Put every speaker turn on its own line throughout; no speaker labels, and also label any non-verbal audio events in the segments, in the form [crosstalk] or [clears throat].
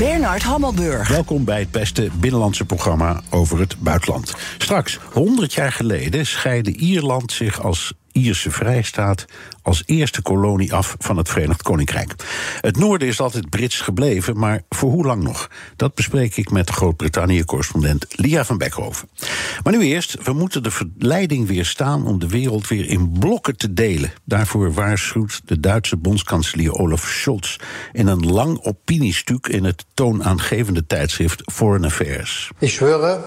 Bernard Hammelburg.
Welkom bij het beste binnenlandse programma over het buitenland. Straks, 100 jaar geleden, scheidde Ierland zich als Ierse vrijstaat als eerste kolonie af van het Verenigd Koninkrijk. Het noorden is altijd Brits gebleven, maar voor hoe lang nog? Dat bespreek ik met Groot-Brittannië-correspondent Lia van Beckhoven. Maar nu eerst, we moeten de verleiding weerstaan om de wereld weer in blokken te delen. Daarvoor waarschuwt de Duitse bondskanselier Olaf Scholz in een lang opiniestuk in het toonaangevende tijdschrift Foreign Affairs.
Ich schwöre,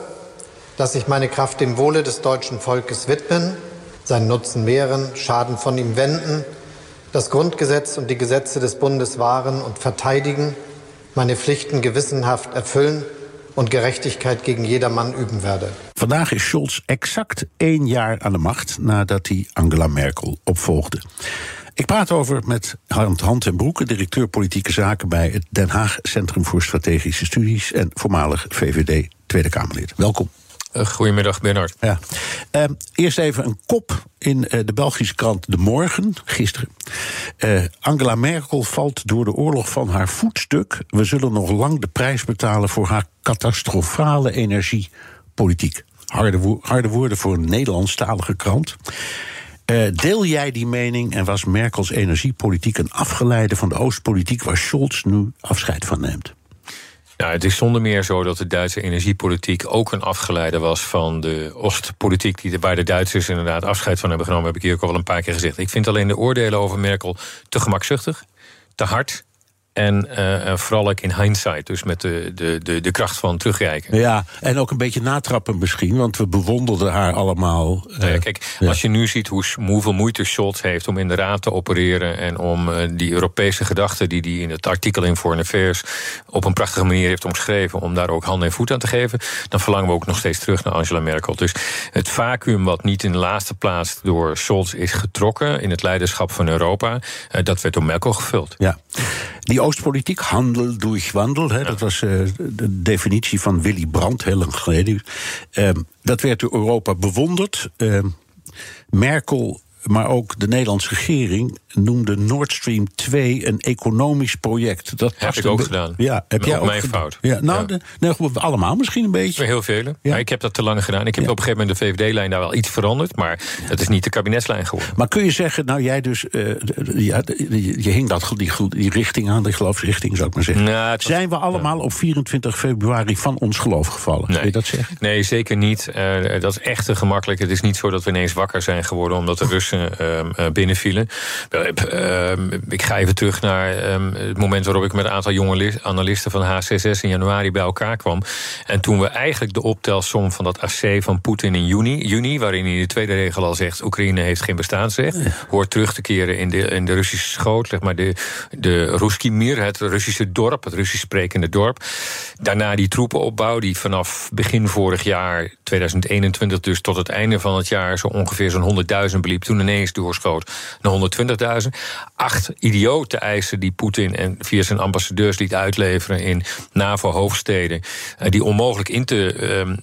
dass ich meine Kraft dem Wohle des deutschen Volkes widmen seinen Nutzen mehren, Schaden von ihm wenden, das Grundgesetz und die Gesetze des Bundes wahren und verteidigen, meine Pflichten gewissenhaft erfüllen und Gerechtigkeit gegen jedermann üben werde.
Vandaag is Scholz exact één jaar aan de macht nadat hij Angela Merkel opvolgde. Ik praat over met Hand, Hand en Broeke, directeur politieke zaken bij het Den Haag Centrum voor Strategische Studies en voormalig VVD Tweede Kamerlid. Welkom.
Uh, goedemiddag, Bernard.
Ja. Uh, eerst even een kop in uh, de Belgische krant De Morgen, gisteren. Angela Merkel valt door de oorlog van haar voetstuk. We zullen nog lang de prijs betalen voor haar catastrofale energiepolitiek. Harde, harde woorden voor een Nederlandstalige krant. deel jij die mening en was Merkels energiepolitiek een afgeleide van de Oostpolitiek waar Scholz nu afscheid van neemt?
Nou, het is zonder meer zo dat de Duitse energiepolitiek ook een afgeleide was van de Oostpolitiek, die, waar de Duitsers inderdaad afscheid van hebben genomen, heb ik hier ook al een paar keer gezegd. Ik vind alleen de oordelen over Merkel te gemakzuchtig, te hard en uh, vooral ook in hindsight, dus met de, de, de, de kracht van terugkijken.
Ja, en ook een beetje natrappen misschien, want we bewonderden haar allemaal.
Uh, ja, kijk, ja. als je nu ziet hoe, hoeveel moeite Scholz heeft om in de raad te opereren en om uh, die Europese gedachten die hij in het artikel in Foreign Affairs op een prachtige manier heeft omschreven, om daar ook handen en voet aan te geven, dan verlangen we ook nog steeds terug naar Angela Merkel. Dus het vacuüm wat niet in de laatste plaats door Scholz is getrokken in het leiderschap van Europa, dat werd door Merkel gevuld.
Ja. Die Oostpolitiek, handel durch wandel, hè, ja. dat was uh, de definitie van Willy Brandt heel lang geleden. Uh, dat werd door Europa bewonderd. Uh, Merkel, maar ook de Nederlandse regering noemde Nord Stream 2 een economisch project. Dat
heb ik ook gedaan.
Ja, heb jij ook
mijn fout.
Ja, nou, ja. De, nee, allemaal misschien een beetje.
Heel vele. Ja. ik heb dat te lang gedaan. Ik heb ja. op een gegeven moment de VVD-lijn daar wel iets veranderd, maar het is niet de kabinetslijn geworden.
Maar kun je zeggen, nou jij dus, uh, ja, je, je hing dat, die, die richting aan, de geloofsrichting zou ik maar zeggen.
Nou,
was, Zijn we allemaal op 24 februari van ons geloof gevallen?
Nee.
Kun je dat zeggen?
Nee, zeker niet. Uh, dat is echt te gemakkelijk. Het is niet zo dat we ineens wakker zijn geworden omdat de [laughs] Russen uh, binnenvielen. Uh, ik ga even terug naar um, het moment waarop ik met een aantal jonge analisten van H66 in januari bij elkaar kwam. En toen we eigenlijk de optelsom van dat AC van Poetin in juni, juni, waarin hij in de tweede regel al zegt: Oekraïne heeft geen bestaansrecht, hoort terug te keren in de, in de Russische schoot, zeg maar de, de Ruski Mir, het Russische dorp, het Russisch sprekende dorp. Daarna die troepenopbouw, die vanaf begin vorig jaar, 2021, dus tot het einde van het jaar, zo ongeveer zo'n 100.000 beliep. Toen ineens doorschoot naar 120.000 acht idiote eisen die Poetin en via zijn ambassadeurs liet uitleveren in NAVO-hoofdsteden, die onmogelijk in te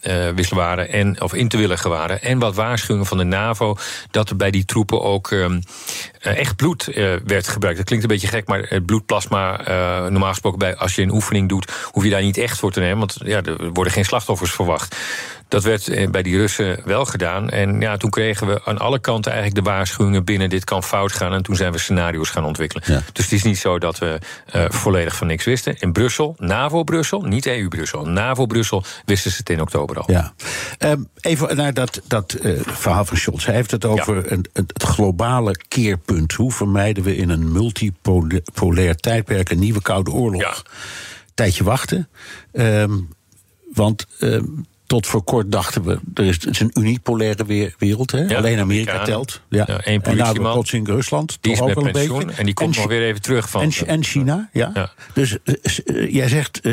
uh, uh, wisselen waren en of in te willigen waren. En wat waarschuwingen van de NAVO dat er bij die troepen ook um, echt bloed werd gebruikt. Dat klinkt een beetje gek, maar het bloedplasma, normaal gesproken, bij, als je een oefening doet, hoef je daar niet echt voor te nemen, want ja, er worden geen slachtoffers verwacht. Dat werd bij die Russen wel gedaan. En ja, toen kregen we aan alle kanten eigenlijk de waarschuwingen binnen: dit kan fout gaan. En toen zijn we scenario's gaan ontwikkelen. Ja. Dus het is niet zo dat we uh, volledig van niks wisten. In Brussel, NAVO-Brussel, niet EU-Brussel, NAVO-Brussel wisten ze het in oktober al.
Ja. Um, even naar dat, dat uh, verhaal van Scholz. Hij heeft het over ja. een, het globale keerpunt. Hoe vermijden we in een multipolair tijdperk een nieuwe koude oorlog?
Ja.
Tijdje wachten. Um, want. Um, tot voor kort dachten we, er is, het is een unipolaire wereld. Hè?
Ja,
Alleen Amerika
Amerikanen.
telt. Ja.
Ja, één
en nou Rusland.
Die is
ook wel een
pensioen
beetje.
en die komt nog weer even terug van...
En, Chi- en China, ja.
Ja.
Dus eh, eh, jij zegt, eh,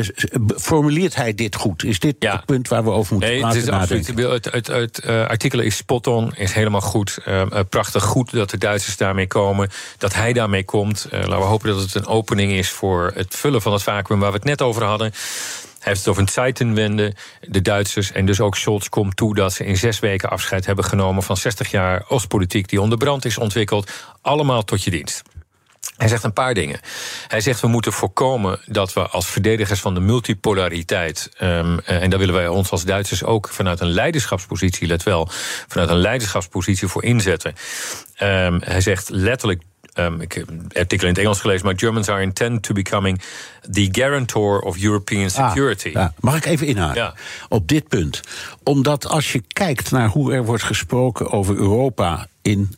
formuleert hij dit goed? Is dit het punt waar we over moeten
Nee, het
laten
is absoluut.
nadenken?
Het, het, het, eh, artikel is spot on, is helemaal goed. Prachtig goed dat de Duitsers daarmee komen. Dat hij daarmee komt. Laten we hopen dat het een opening is voor het vullen van het vacuüm waar we het net over hadden. Heeft het over een Zeitenwende. De Duitsers en dus ook Scholz komt toe dat ze in zes weken afscheid hebben genomen van 60 jaar Oostpolitiek die onder brand is ontwikkeld. Allemaal tot je dienst. Hij zegt een paar dingen. Hij zegt we moeten voorkomen dat we als verdedigers van de multipolariteit. ehm, eh, en daar willen wij ons als Duitsers ook vanuit een leiderschapspositie, let wel, vanuit een leiderschapspositie voor inzetten. Ehm, hij zegt letterlijk. Ehm, ik heb een artikel in het Engels gelezen, maar Germans are intent to becoming the guarantor of European
Ah,
security.
ja. Mag ik even inhaken
Ja.
op dit punt? Omdat als je kijkt naar hoe er wordt gesproken over Europa in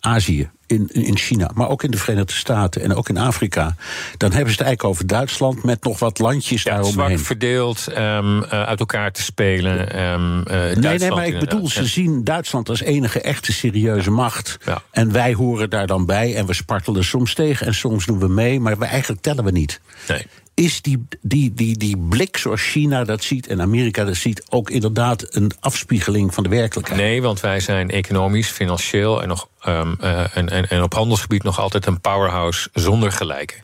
Azië, in, in China, maar ook in de Verenigde Staten en ook in Afrika, dan hebben ze het eigenlijk over Duitsland met nog wat landjes
Ja, zwak
daaromheen.
verdeeld, ehm, eh, uit elkaar te spelen. ehm, eh,
Nee, nee, maar ik bedoel, ze
Ja.
zien Duitsland als enige echte serieuze macht.
Ja.
En wij horen daar dan bij en we spartelen soms tegen en soms doen we mee, maar we, eigenlijk tellen we niet.
Nee.
Is die, die, die, die blik zoals China dat ziet en Amerika dat ziet ook inderdaad een afspiegeling van de werkelijkheid?
Nee, want wij zijn economisch, financieel en, nog, ehm, eh, en, en, en op handelsgebied nog altijd een powerhouse zonder gelijke.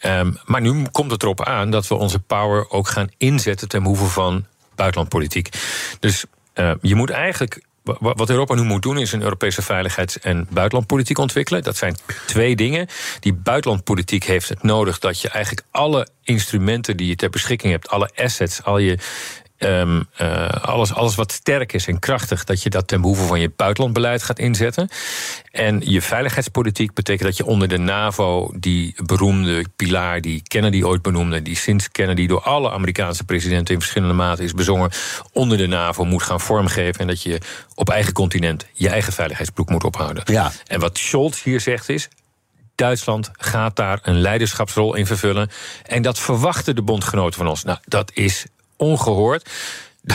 Ehm, maar nu komt het erop aan dat we onze power ook gaan inzetten ten behoeve van buitenlandpolitiek. Dus eh, je moet eigenlijk. Wa- Wat Europa nu moet doen is een Europese veiligheids- en buitenlandpolitiek ontwikkelen. Dat zijn twee dingen. Die buitenlandpolitiek heeft het nodig dat je eigenlijk alle instrumenten die je ter beschikking hebt, alle assets, al je Ehm, eh, alles, alles wat sterk is en krachtig, dat je dat ten behoeve van je buitenlandbeleid gaat inzetten. En je veiligheidspolitiek betekent dat je onder de NAVO die beroemde pilaar die Kennedy ooit benoemde, die sinds Kennedy door alle Amerikaanse presidenten in verschillende maten is bezongen, onder de NAVO moet gaan vormgeven. En dat je op eigen continent je eigen veiligheidsbroek moet ophouden.
Ja.
En wat Scholz hier zegt is. Duitsland gaat daar een leiderschapsrol in vervullen. En dat verwachten de bondgenoten van ons. Nou, dat is ongehoord.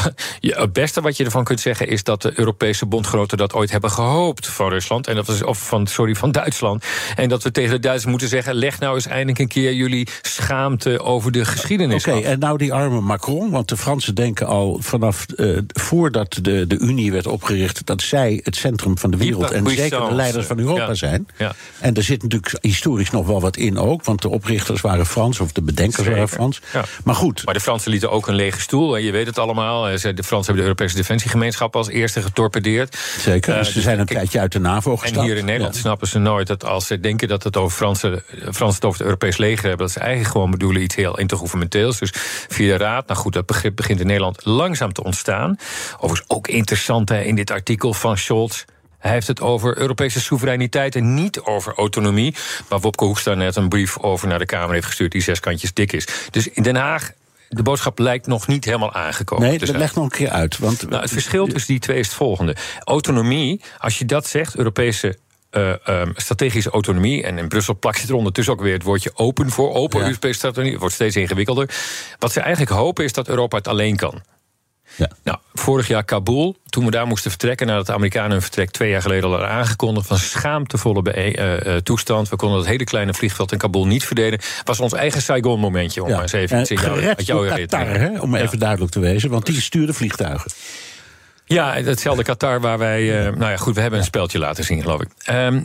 [laughs] Het beste wat je ervan kunt zeggen is dat de Europese bondgenoten dat ooit hebben gehoopt van Rusland. En dat was, of van, sorry, van Duitsland. En dat we tegen de Duitsers moeten zeggen: leg nou eens eindelijk een keer jullie schaamte over de geschiedenis.
Oké, en nou die arme Macron, want de Fransen denken al vanaf eh, voordat de, de Unie werd opgericht dat zij het centrum van de wereld en zeker de leiders van Europa
Ja.
zijn.
Ja.
En er zit natuurlijk historisch nog wel wat in ook, want de oprichters waren Frans of de bedenkers waren. Frans.
Ja.
Maar goed,
Maar de Fransen lieten ook een lege stoel. En je weet het allemaal. Eh, De Fransen hebben de Europese Defensiegemeenschap als eerste getorpedeerd.
zeker.
Eh,
dus ze
dus
zijn een
kijk,
tijdje uit de NAVO gestapt.
En hier in Nederland
Ja.
snappen ze nooit dat als ze denken dat het over Fransen, Fransen het over het Europees leger hebben, dat ze eigenlijk gewoon bedoelen iets heel intergouvernementeels. Dus via de Raad, nou goed, dat begrip begint in Nederland langzaam te ontstaan. Overigens ook interessant hè, in dit artikel van Scholz. Hij heeft het over Europese soevereiniteit en niet over autonomie. Waar Wopke Hoekstra net een brief over naar de Kamer heeft gestuurd die zes kantjes dik is. Dus in Den Haag, de boodschap lijkt nog niet helemaal aangekomen.
Nee,
Dus
dat leg nog een keer uit. Want
nou, het verschil tussen die twee is het volgende. Autonomie, als je dat zegt, Europese eh, ehm, strategische autonomie. En in Brussel plakt je er ondertussen ook weer het woordje open voor. Open
Ja.
Europese strategie. Het wordt steeds ingewikkelder. Wat ze eigenlijk hopen is dat Europa het alleen kan.
Ja.
Nou, vorig jaar Kabul, toen we daar moesten vertrekken... nadat de Amerikanen hun vertrek twee jaar geleden al hadden aangekondigd... van schaamtevolle eh, eh, toestand. We konden dat hele kleine vliegveld in Kabul niet verdedigen. was ons eigen Saigon-momentje, om maar eens even.
Qatar, hè, om
Ja.
even duidelijk te wezen. Want die stuurde vliegtuigen.
Ja, hetzelfde Qatar waar wij. eh, nou ja, goed, we hebben een speldje laten zien, geloof ik. Ehm, eh,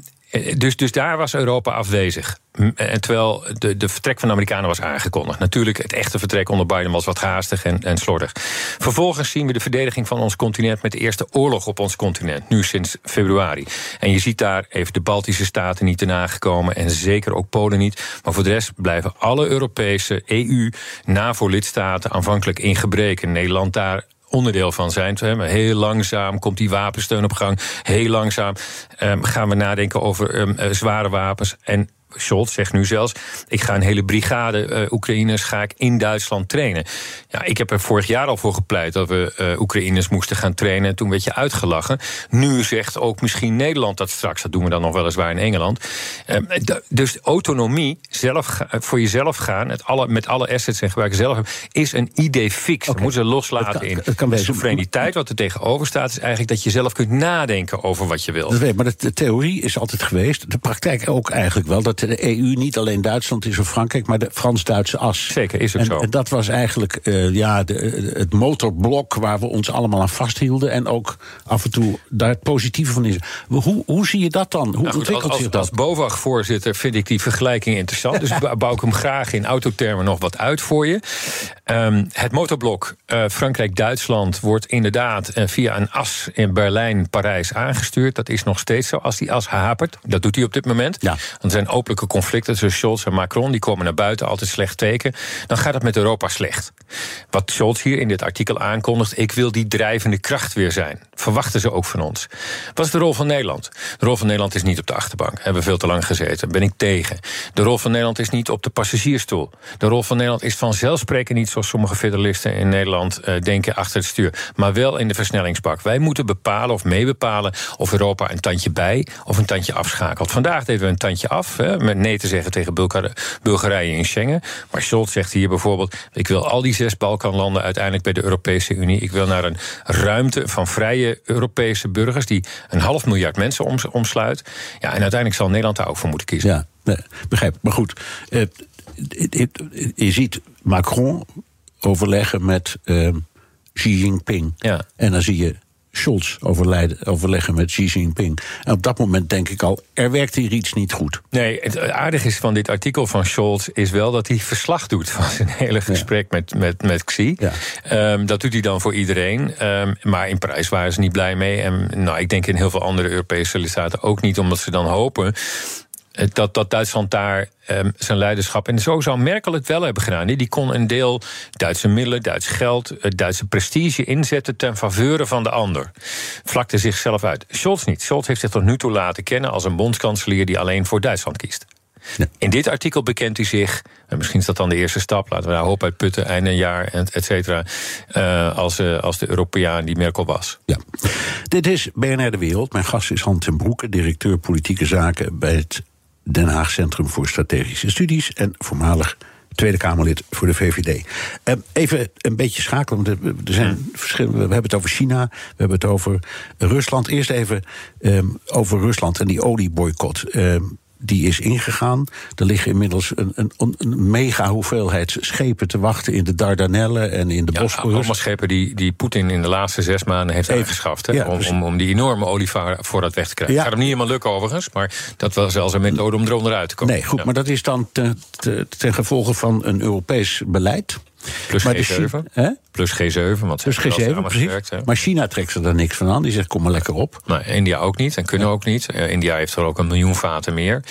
dus, dus daar was Europa afwezig. M- En terwijl de, de vertrek van de Amerikanen was aangekondigd. Natuurlijk, het echte vertrek onder Biden was wat haastig en, en slordig. Vervolgens zien we de verdediging van ons continent met de eerste oorlog op ons continent. Nu sinds februari. En je ziet daar even de Baltische staten niet erna gekomen. En zeker ook Polen niet. Maar voor de rest blijven alle Europese EU, NAVO-lidstaten aanvankelijk in gebreken. Nederland daar onderdeel van zijn. heel langzaam komt die wapensteun op gang. Heel langzaam ehm, gaan we nadenken over ehm, eh, zware wapens. En Scholz zegt nu zelfs: ik ga een hele brigade uh, Oekraïners ga ik in Duitsland trainen. Ja, ik heb er vorig jaar al voor gepleit dat we uh, Oekraïners moesten gaan trainen. Toen werd je uitgelachen. Nu zegt ook misschien Nederland dat straks. Dat doen we dan nog weliswaar in Engeland. Uh, dus autonomie, zelf voor jezelf gaan, het alle, met alle assets en gebruiken zelf, is een idee fix. Okay. We moeten ze loslaten
Het kan-
in
het kan
de soevereiniteit. Wat er tegenover staat, is eigenlijk dat je zelf kunt nadenken over wat je wil.
Dat weet maar de, de theorie is altijd geweest, de praktijk ook eigenlijk wel, dat de EU niet alleen Duitsland is of Frankrijk, maar de Frans-Duitse as.
Zeker, is ook
en,
zo.
en dat was eigenlijk eh, ja, de, het motorblok waar we ons allemaal aan vasthielden. En ook af en toe daar het positieve van is. Hoe, hoe zie je dat dan? Hoe
Nou
ontwikkelt
als,
zich
als,
dat?
als BOVAG-voorzitter vind ik die vergelijking interessant. Dus [laughs] bou- bouw ik hem graag in autotermen nog wat uit voor je. Ehm, het motorblok eh, Frankrijk-Duitsland wordt inderdaad eh, via een as in Berlijn-Parijs aangestuurd. Dat is nog steeds zo. Als die as hapert, dat doet hij op dit moment.
Ja.
Er zijn conflicten tussen Scholz en Macron. Die komen naar buiten, altijd slecht teken. Dan gaat het met Europa slecht. Wat Scholz hier in dit artikel aankondigt... ik wil die drijvende kracht weer zijn. Verwachten ze ook van ons. Wat is de rol van Nederland? De rol van Nederland is niet op de achterbank. Hebben we veel te lang gezeten. Ben ik tegen. De rol van Nederland is niet op de passagiersstoel. De rol van Nederland is vanzelfsprekend niet... zoals sommige federalisten in Nederland eh, denken achter het stuur. Maar wel in de versnellingsbak. Wij moeten bepalen of meebepalen... of Europa een tandje bij of een tandje afschakelt. Vandaag deden we een tandje af. Hè, met nee te zeggen tegen Bulgar- Bulgarije in Schengen. Maar Scholz zegt hier bijvoorbeeld... ik wil al die zes Balkanlanden uiteindelijk bij de Europese Unie. Ik wil naar een ruimte van vrije Europese burgers... die een half miljard mensen oms- omsluit. Ja, en uiteindelijk zal Nederland daar ook voor moeten kiezen.
Ja, nee, begrijp. Maar goed, eh, je ziet Macron overleggen met eh, Xi Jinping.
Ja.
En dan zie je Scholz overlijden, overleggen met Xi Jinping. En op dat moment denk ik al, er werkt hier iets niet goed.
Nee, het aardige is van dit artikel van Scholz is wel dat hij verslag doet van zijn hele gesprek met, met, met Xi.
Ja.
Ehm, dat doet hij dan voor iedereen. Ehm, maar in Parijs waren ze niet blij mee. En nou, ik denk in heel veel andere Europese lidstaten ook niet, omdat ze dan hopen dat, dat Duitsland daar ehm, zijn leiderschap. En zo zou Merkel het wel hebben gedaan. Die kon een deel Duitse middelen, Duits geld, eh, Duitse prestige inzetten ten faveur van de ander. Vlakte zichzelf uit. Scholz niet. Scholz heeft zich tot nu toe laten kennen als een bondskanselier die alleen voor Duitsland kiest. In dit artikel bekent hij zich, en misschien is dat dan de eerste stap, laten we daar hoop uit putten, einde jaar, et et cetera, eh, als, eh, als de Europeaan die Merkel was.
Ja. Dit is BNR De Wereld. Mijn gast is Hans ten Broeke, directeur politieke zaken bij het Den Haag Centrum voor Strategische Studies en voormalig Tweede Kamerlid voor de VVD. Eh, even een beetje schakelen, want er- zijn verschillende. We hebben het over China, we hebben het over Rusland. Eerst even ehm, over Rusland en die olieboycott. Ehm, die is ingegaan. Er liggen inmiddels een, een, een mega hoeveelheid schepen te wachten in de Dardanellen en in de
Ja,
Bosporus.
allemaal schepen die, die Poetin in de laatste zes maanden heeft
Even.
aangeschaft.
Ja,
om, om, om die enorme olievoorraad weg te krijgen.
Ja.
Gaat hem niet helemaal lukken overigens, maar dat was zelfs een methode om eronder uit te komen.
Nee, goed,
Ja.
maar dat is dan ten, ten, ten gevolge van een Europees beleid.
Plus
maar de
G7.
Chi- hè?
Plus G7, want wel
G7, precies. Maar China trekt er daar niks van aan. Die zegt, kom maar lekker op.
Maar India ook niet en kunnen ook niet. Eh, India heeft er ook een miljoen vaten meer.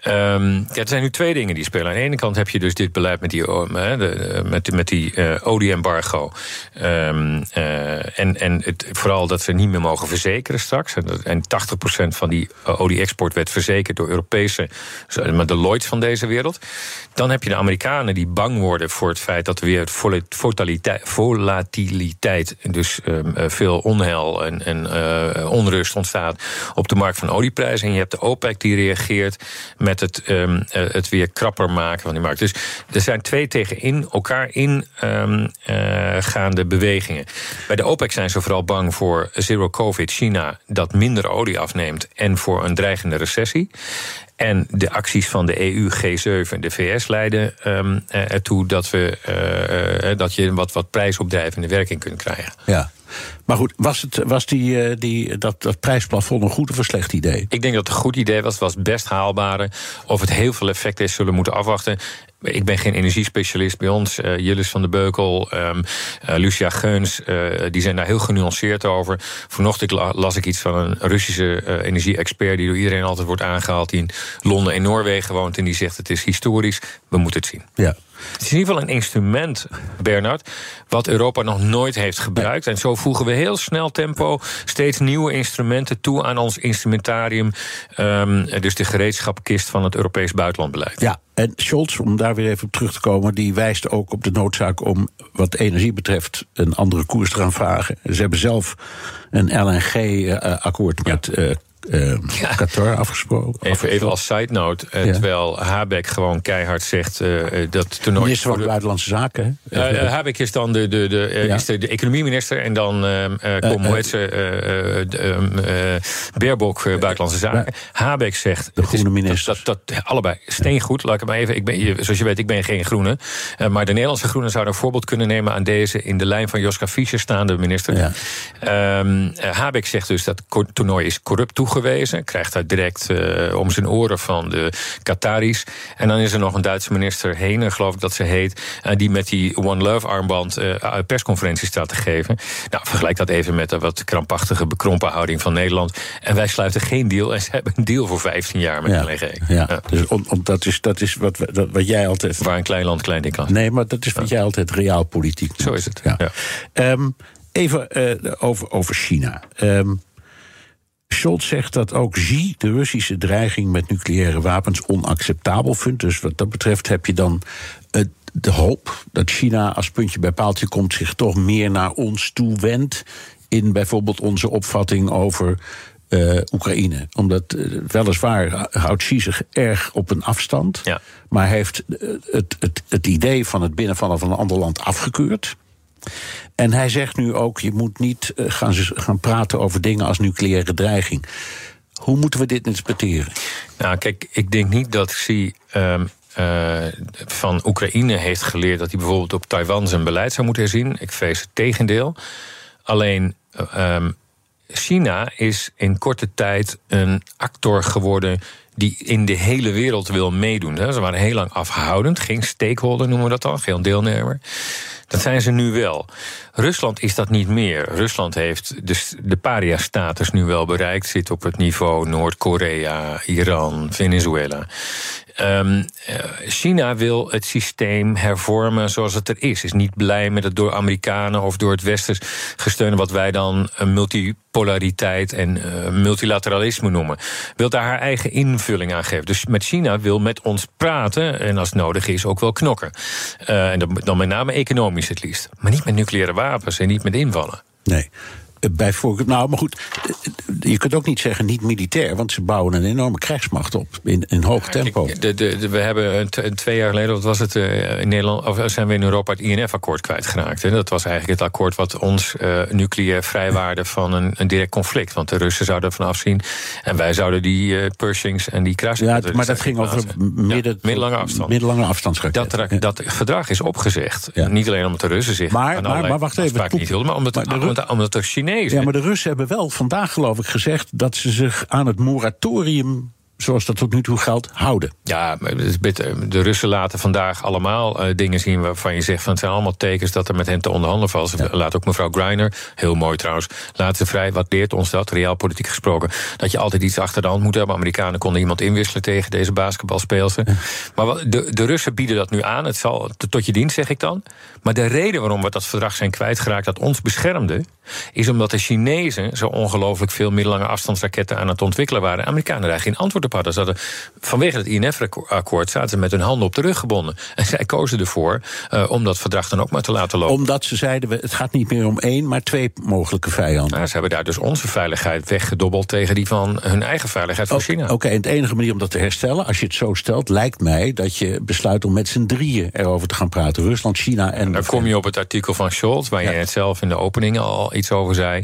Ehm, ja, er zijn nu twee dingen die spelen. Aan de ene kant heb je dus dit beleid met die, de, de- met, met die eh, olie-embargo. Ehm, eh, en en het, vooral dat ze niet meer mogen verzekeren straks. En, dat- en 80% van die eh, olie-export werd verzekerd door Europese, maar de Lloyds van deze wereld. Dan heb je de Amerikanen die bang worden voor het feit dat er weer volatiliteit, volatiliteit dus ehm, eh, veel onheil en, en eh, onrust ontstaat op de markt van olieprijzen. En je hebt de OPEC die reageert met het, ehm, eh, het weer krapper maken van die markt. Dus er zijn twee tegen in, elkaar ehm, eh, gaande bewegingen. Bij de OPEC zijn ze vooral bang voor zero covid China dat minder olie afneemt en voor een dreigende recessie. En de acties van de EU, G7 en de VS leiden eh, ertoe dat, we, eh, eh, dat je wat, wat prijsopdrijvende werking kunt krijgen.
Ja. Maar goed, was, het, was die, eh, die, dat, dat prijsplafond een goed of een slecht idee?
Ik denk dat het een goed idee was. Het was best haalbare. Of het heel veel effect is, zullen we moeten afwachten. ik ben geen energiespecialist bij ons. Uh, Jillis van de Beukel, um, uh, Lucia Geuns, uh, die zijn daar heel genuanceerd over. Vanochtend las ik iets van een Russische energie-expert... die door iedereen altijd wordt aangehaald... die in Londen en Noorwegen woont en die zegt... het is historisch, we moeten het zien.
Ja.
Het is in ieder geval een instrument, Bernard, wat Europa nog nooit heeft gebruikt. En zo voegen we heel snel tempo steeds nieuwe instrumenten toe aan ons instrumentarium. Um, dus de gereedschapkist van het Europees buitenlandbeleid.
Ja, en Scholz, om daar weer even op terug te komen, die wijst ook op de noodzaak om wat energie betreft een andere koers te gaan vragen. Ze hebben zelf een LNG-akkoord eh, met uh, uh, [laughs] ja. Qatar afgesproken.
Even, even als side note, uh, ja. terwijl Habeck gewoon keihard zegt uh, dat toernooi...
Minister van Buitenlandse Zaken.
Habeck is dan de, de, de, ja. is de, de economieminister en dan komt, hoe heet ze, Baerbock Buitenlandse Zaken. Habeck zegt...
De groene minister.
Dat, dat, allebei, steengoed. Laat ik het maar even, ik ben, zoals je weet, ik ben geen groene. maar de Nederlandse groenen zouden een voorbeeld kunnen nemen aan deze... in de lijn van Joska Fischer staande minister. Um, Habeck zegt dus dat toernooi is corrupt toegevoegd gewezen. Krijgt daar direct uh, om zijn oren van de Qataris. En dan is er nog een Duitse minister, Hener, geloof ik dat ze heet. Uh, die met die One Love armband uh, persconferenties staat te geven. Nou, vergelijk dat even met de wat krampachtige, bekrompen houding van Nederland. En wij sluiten geen deal. En ze [laughs] hebben een deal voor 15 jaar met
ja,
LNG.
Ja, ja. Dus om, om, dat, is, dat is wat, dat, wat jij altijd.
Waar een klein land klein ding kan.
Nee, maar dat is wat jij altijd realpolitiek
Zo is het.
Ja. Um, even over, over China. Um, Scholz zegt dat ook Xi de Russische dreiging met nucleaire wapens onacceptabel vindt. Dus wat dat betreft heb je dan de hoop dat China als puntje bij paaltje komt zich toch meer naar ons toe wendt. In bijvoorbeeld onze opvatting over uh, Oekraïne. Omdat uh, weliswaar houdt Xi zich erg op een afstand.
Ja.
Maar heeft het, het, het idee van het binnenvallen van een ander land afgekeurd. En hij zegt nu ook: je moet niet uh, gaan, gaan praten over dingen als nucleaire dreiging. Hoe moeten we dit interpreteren?
Nou, kijk, ik denk niet dat Xi um, uh, van Oekraïne heeft geleerd dat hij bijvoorbeeld op Taiwan zijn beleid zou moeten herzien. Ik vrees het tegendeel. Alleen. Um, China is in korte tijd een actor geworden die in de hele wereld wil meedoen. Ze waren heel lang afhoudend, geen stakeholder noemen we dat dan, geen deelnemer. Dat zijn ze nu wel. Rusland is dat niet meer. Rusland heeft dus de paria-status nu wel bereikt, zit op het niveau Noord-Korea, Iran, Venezuela. Um, China wil het systeem hervormen zoals het er is. Is niet blij met het door Amerikanen of door het Westen gesteunde wat wij dan multipolariteit en uh, multilateralisme noemen. Wil daar haar eigen invulling aan geven. Dus met China wil met ons praten en als nodig is ook wel knokken. En dan met name economisch het liefst. Maar niet met nucleaire wapens en niet met invallen.
Nee bijvoorbeeld. Nou, maar goed, je kunt ook niet zeggen niet militair, want ze bouwen een enorme krijgsmacht op in, in hoog tempo.
De, de, we hebben een, twee jaar geleden, wat was het uh, in Nederland, of zijn we in Europa het INF-akkoord kwijtgeraakt. Hè? Dat was eigenlijk het akkoord wat ons uh, nucleair vrijwaarde van een, een, direct conflict. Want de Russen zouden ervan afzien en wij zouden die uh, Pershings en die kruisraketten.
Ja, maar dat ging over midden,
ja, middellange afstand.
Middellange afstandsraketten.
Dat, dat verdrag is opgezegd. Ja. Niet alleen omdat de Russen zich
maar, maar, maar wacht even,
niet wilden, maar omdat, de, omdat, omdat de Chinezen
ja, maar de Russen hebben wel vandaag, geloof ik, gezegd dat ze zich aan het moratorium zoals dat tot nu toe geldt, houden.
Ja, de Russen laten vandaag allemaal uh, dingen zien waarvan je zegt van het zijn allemaal tekens dat er met hen te onderhandelen valt. Ja. Laat ook mevrouw Greiner, heel mooi trouwens, laat ze vrij. Wat leert ons dat, realpolitiek gesproken? Dat je altijd iets achter de hand moet hebben. Amerikanen konden iemand inwisselen tegen deze basketbalspeelster. Ja. Maar de, de Russen bieden dat nu aan. Het zal tot je dienst, zeg ik dan. Maar de reden waarom we dat verdrag zijn kwijtgeraakt dat ons beschermde, is omdat de Chinezen zo ongelooflijk veel middellange afstandsraketten aan het ontwikkelen waren. Amerikanen daar geen antwoord op hadden. Ze hadden vanwege het INF-akkoord zaten ze met hun handen op de rug gebonden. En zij kozen ervoor uh, om dat verdrag dan ook maar te laten lopen.
Omdat ze zeiden, het gaat niet meer om één, maar twee mogelijke vijanden.
Nou, ze hebben daar dus onze veiligheid weggedobbeld tegen die van hun eigen veiligheid van China.
Oké, okay, en de enige manier om dat te herstellen, als je het zo stelt, lijkt mij dat je besluit om met z'n drieën erover te gaan praten. Rusland, China en.
dan kom je op het artikel van Scholz, waar ja. je het zelf in de opening al iets over zei.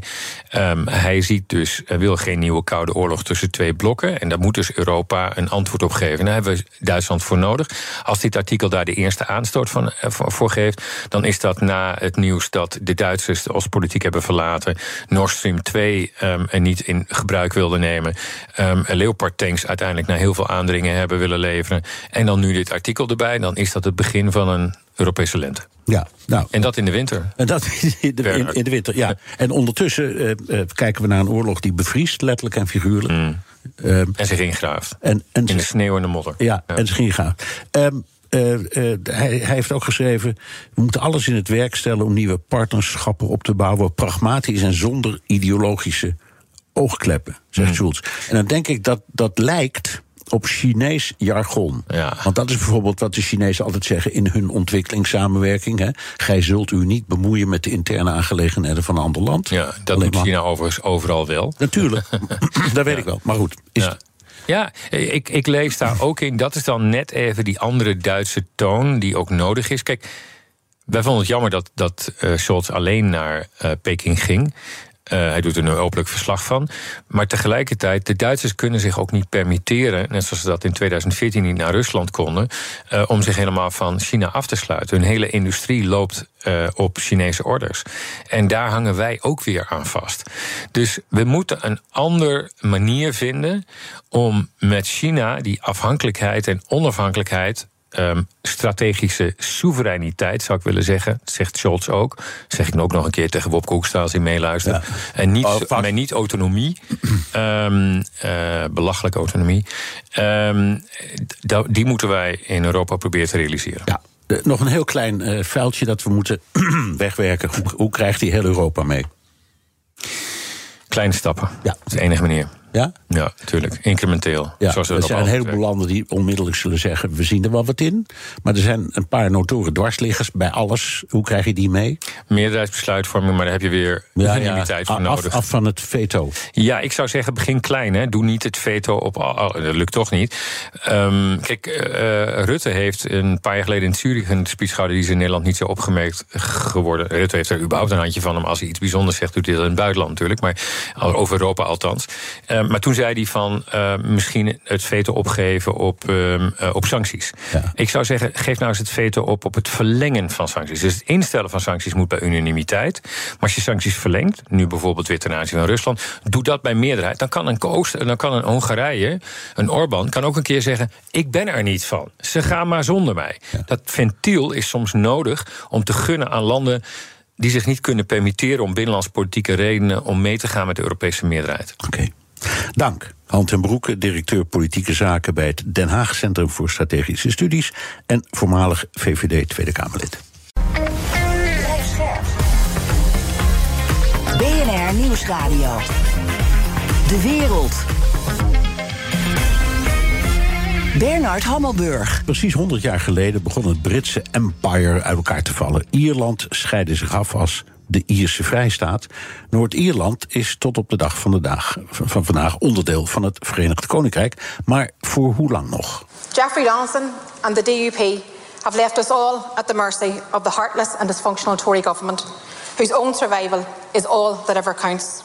Um, hij ziet dus, hij wil geen nieuwe koude oorlog tussen twee blokken. En dat moet dus Europa een antwoord op geven. Daar hebben we Duitsland voor nodig. Als dit artikel daar de eerste aanstoot van, eh, voor geeft, dan is dat na het nieuws dat de Duitsers de Oostpolitiek hebben verlaten, Nord Stream 2 um, ehm, niet in gebruik wilden nemen, um, Leopard tanks uiteindelijk na heel veel aandringen hebben willen leveren, en dan nu dit artikel erbij, dan is dat het begin van een Europese lente.
Ja, nou,
en dat in de winter.
En dat in de, in, de winter, ja. En ondertussen uh, uh, kijken we naar een oorlog die bevriest, letterlijk en figuurlijk. Mm.
Um, en zich ingraaft. En, en in de sneeuw en de modder.
Ja, ja. en zich ingraaft. Um, uh, uh, hij, hij, heeft ook geschreven: we moeten alles in het werk stellen om nieuwe partnerschappen op te bouwen, pragmatisch en zonder ideologische oogkleppen, zegt mm. Schulz. En dan denk ik dat dat lijkt op Chinees jargon. Ja. Want dat is bijvoorbeeld wat de Chinezen altijd zeggen in hun ontwikkelingssamenwerking. Hè. Gij zult u niet bemoeien met de interne aangelegenheden van een ander land.
Ja, dat doet China overigens overal wel.
Natuurlijk, [laughs] dat weet ik wel. Maar goed, is
ja. Ja, ik, ik lees daar ook in. Dat is dan net even die andere Duitse toon die ook nodig is. Kijk, wij vonden het jammer dat, dat uh, Scholz alleen naar uh, Peking ging. Uh, hij doet er nu openlijk verslag van. Maar tegelijkertijd, de Duitsers kunnen zich ook niet permitteren, net zoals ze dat in 2014 niet naar Rusland konden, uh, om zich helemaal van China af te sluiten. Hun hele industrie loopt uh, op Chinese orders. En daar hangen wij ook weer aan vast. Dus we moeten een andere manier vinden om met China die afhankelijkheid en onafhankelijkheid um, strategische soevereiniteit, zou ik willen zeggen. Dat zegt Scholz ook. Dat zeg ik ook nog een keer tegen Bob Koekstra als hij meeluistert. En niet, oh, maar niet autonomie. um, [clears throat] uh, belachelijke autonomie. Um, die moeten wij in Europa proberen te realiseren.
Ja. nog een heel klein uh, vuiltje dat we moeten [clears throat] wegwerken. Hoe, hoe krijgt die heel Europa mee?
Kleine stappen. Ja. Dat is de enige manier.
Ja?
Ja, natuurlijk. Incrementeel.
Ja, zoals er zijn een heleboel landen die onmiddellijk zullen zeggen... we zien er wel wat in. Maar er zijn een paar notoren dwarsliggers bij alles. Hoe krijg je die mee?
Meerderheidsbesluitvorming, maar daar heb je weer ja, unanimiteit voor nodig.
Af van het veto.
Ja, ik zou zeggen, begin klein. Hè. Doe niet het veto op... Dat lukt toch niet. Um, kijk, uh, Rutte heeft een paar jaar geleden in Zurich... een speech gehouden die is in Nederland niet zo opgemerkt geworden. Rutte heeft er überhaupt een handje van hem. Als hij iets bijzonders zegt, doet hij dat in het buitenland natuurlijk. Maar over Europa althans. Um, maar toen zei hij van uh, misschien het veto opgeven op, uh, op sancties. Ja. Ik zou zeggen, geef nou eens het veto op op het verlengen van sancties. Dus het instellen van sancties moet bij unanimiteit. Maar als je sancties verlengt, nu bijvoorbeeld weer ten aanzien van Rusland, doe dat bij meerderheid. Dan kan een Oost, dan kan een Hongarije, een Orbán, kan ook een keer zeggen: ik ben er niet van. Ze gaan maar zonder mij. Ja. Dat ventiel is soms nodig om te gunnen aan landen die zich niet kunnen permitteren om binnenlands politieke redenen om mee te gaan met de Europese meerderheid.
Oké. Dank. Hand en Broeke, directeur politieke zaken bij het Den Haag Centrum voor Strategische Studies en voormalig VVD Tweede Kamerlid.
BNR Nieuwsradio. De wereld. Bernard Hammelburg.
Precies 100 jaar geleden begon het Britse empire uit elkaar te vallen. Ierland scheidde zich af als de Ierse Vrijstaat. Noord-Ierland is tot op de dag van, de dag van vandaag onderdeel van het Verenigd Koninkrijk. Maar voor hoe lang nog?
Jeffrey Donaldson and the DUP have left us all at the mercy of the heartless and dysfunctional Tory government, whose own survival is all that ever counts.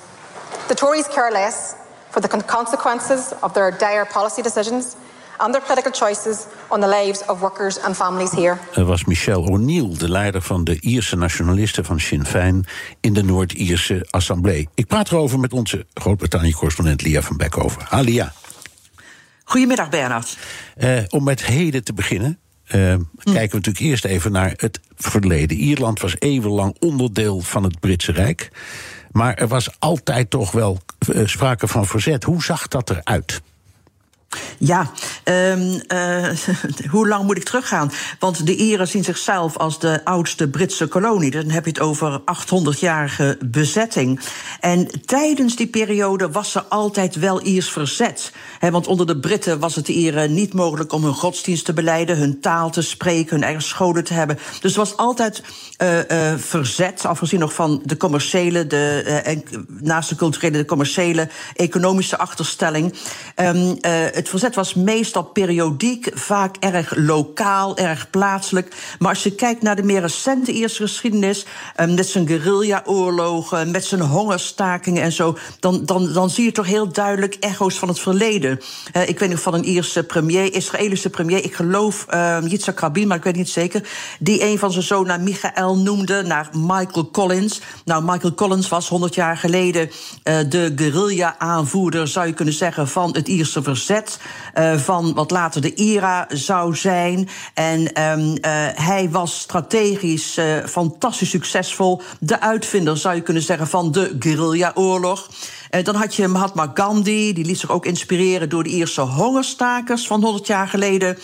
The Tories care less for the consequences of their dire policy decisions and their political choices on the lives of workers and families here.
Er was Michelle O'Neill, de leider van de Ierse nationalisten van Sinn Féin in de Noord-Ierse Assemblée. Ik praat erover met onze Groot-Brittannië-correspondent Lia van Beckhoven. Ha, Lia.
Goedemiddag, Bernard.
Uh, om met heden te beginnen. Uh, hm. Kijken we natuurlijk eerst even naar het verleden. Ierland was eeuwenlang onderdeel van het Britse Rijk. Maar er was altijd toch wel uh, sprake van verzet. Hoe zag dat eruit?
Ja, um, uh, [laughs] hoe lang moet ik teruggaan? Want de Ieren zien zichzelf als de oudste Britse kolonie. Dan heb je het over 800-jarige bezetting. En tijdens die periode was er altijd wel Iers verzet. Want onder de Britten was het de Ieren niet mogelijk om hun godsdienst te beleiden, hun taal te spreken, hun eigen scholen te hebben. Dus er was altijd uh, uh, verzet, afgezien nog van de commerciële, de, naast de culturele, de commerciële, economische achterstelling. Um, het verzet was meestal periodiek, vaak erg lokaal, erg plaatselijk. Maar als je kijkt naar de meer recente Ierse geschiedenis, uh, met zijn guerrilla-oorlogen, met zijn hongerstakingen en zo, dan, dan, dan zie je toch heel duidelijk echo's van het verleden. Uh, ik weet nog van een Ierse premier, Israëlische premier, ik geloof uh, Yitzhak Rabin, maar ik weet niet zeker, die een van zijn zonen Michael noemde naar Michael Collins. Nou, Michael Collins was 100 jaar geleden de guerrilla-aanvoerder, zou je kunnen zeggen, van het Ierse verzet. Uh, van wat later de IRA zou zijn. En um, uh, hij was strategisch uh, fantastisch succesvol. De uitvinder, zou je kunnen zeggen, van de guerrilla-oorlog. Dan had je Mahatma Gandhi, die liet zich ook inspireren door de Ierse hongerstakers van 100 jaar geleden.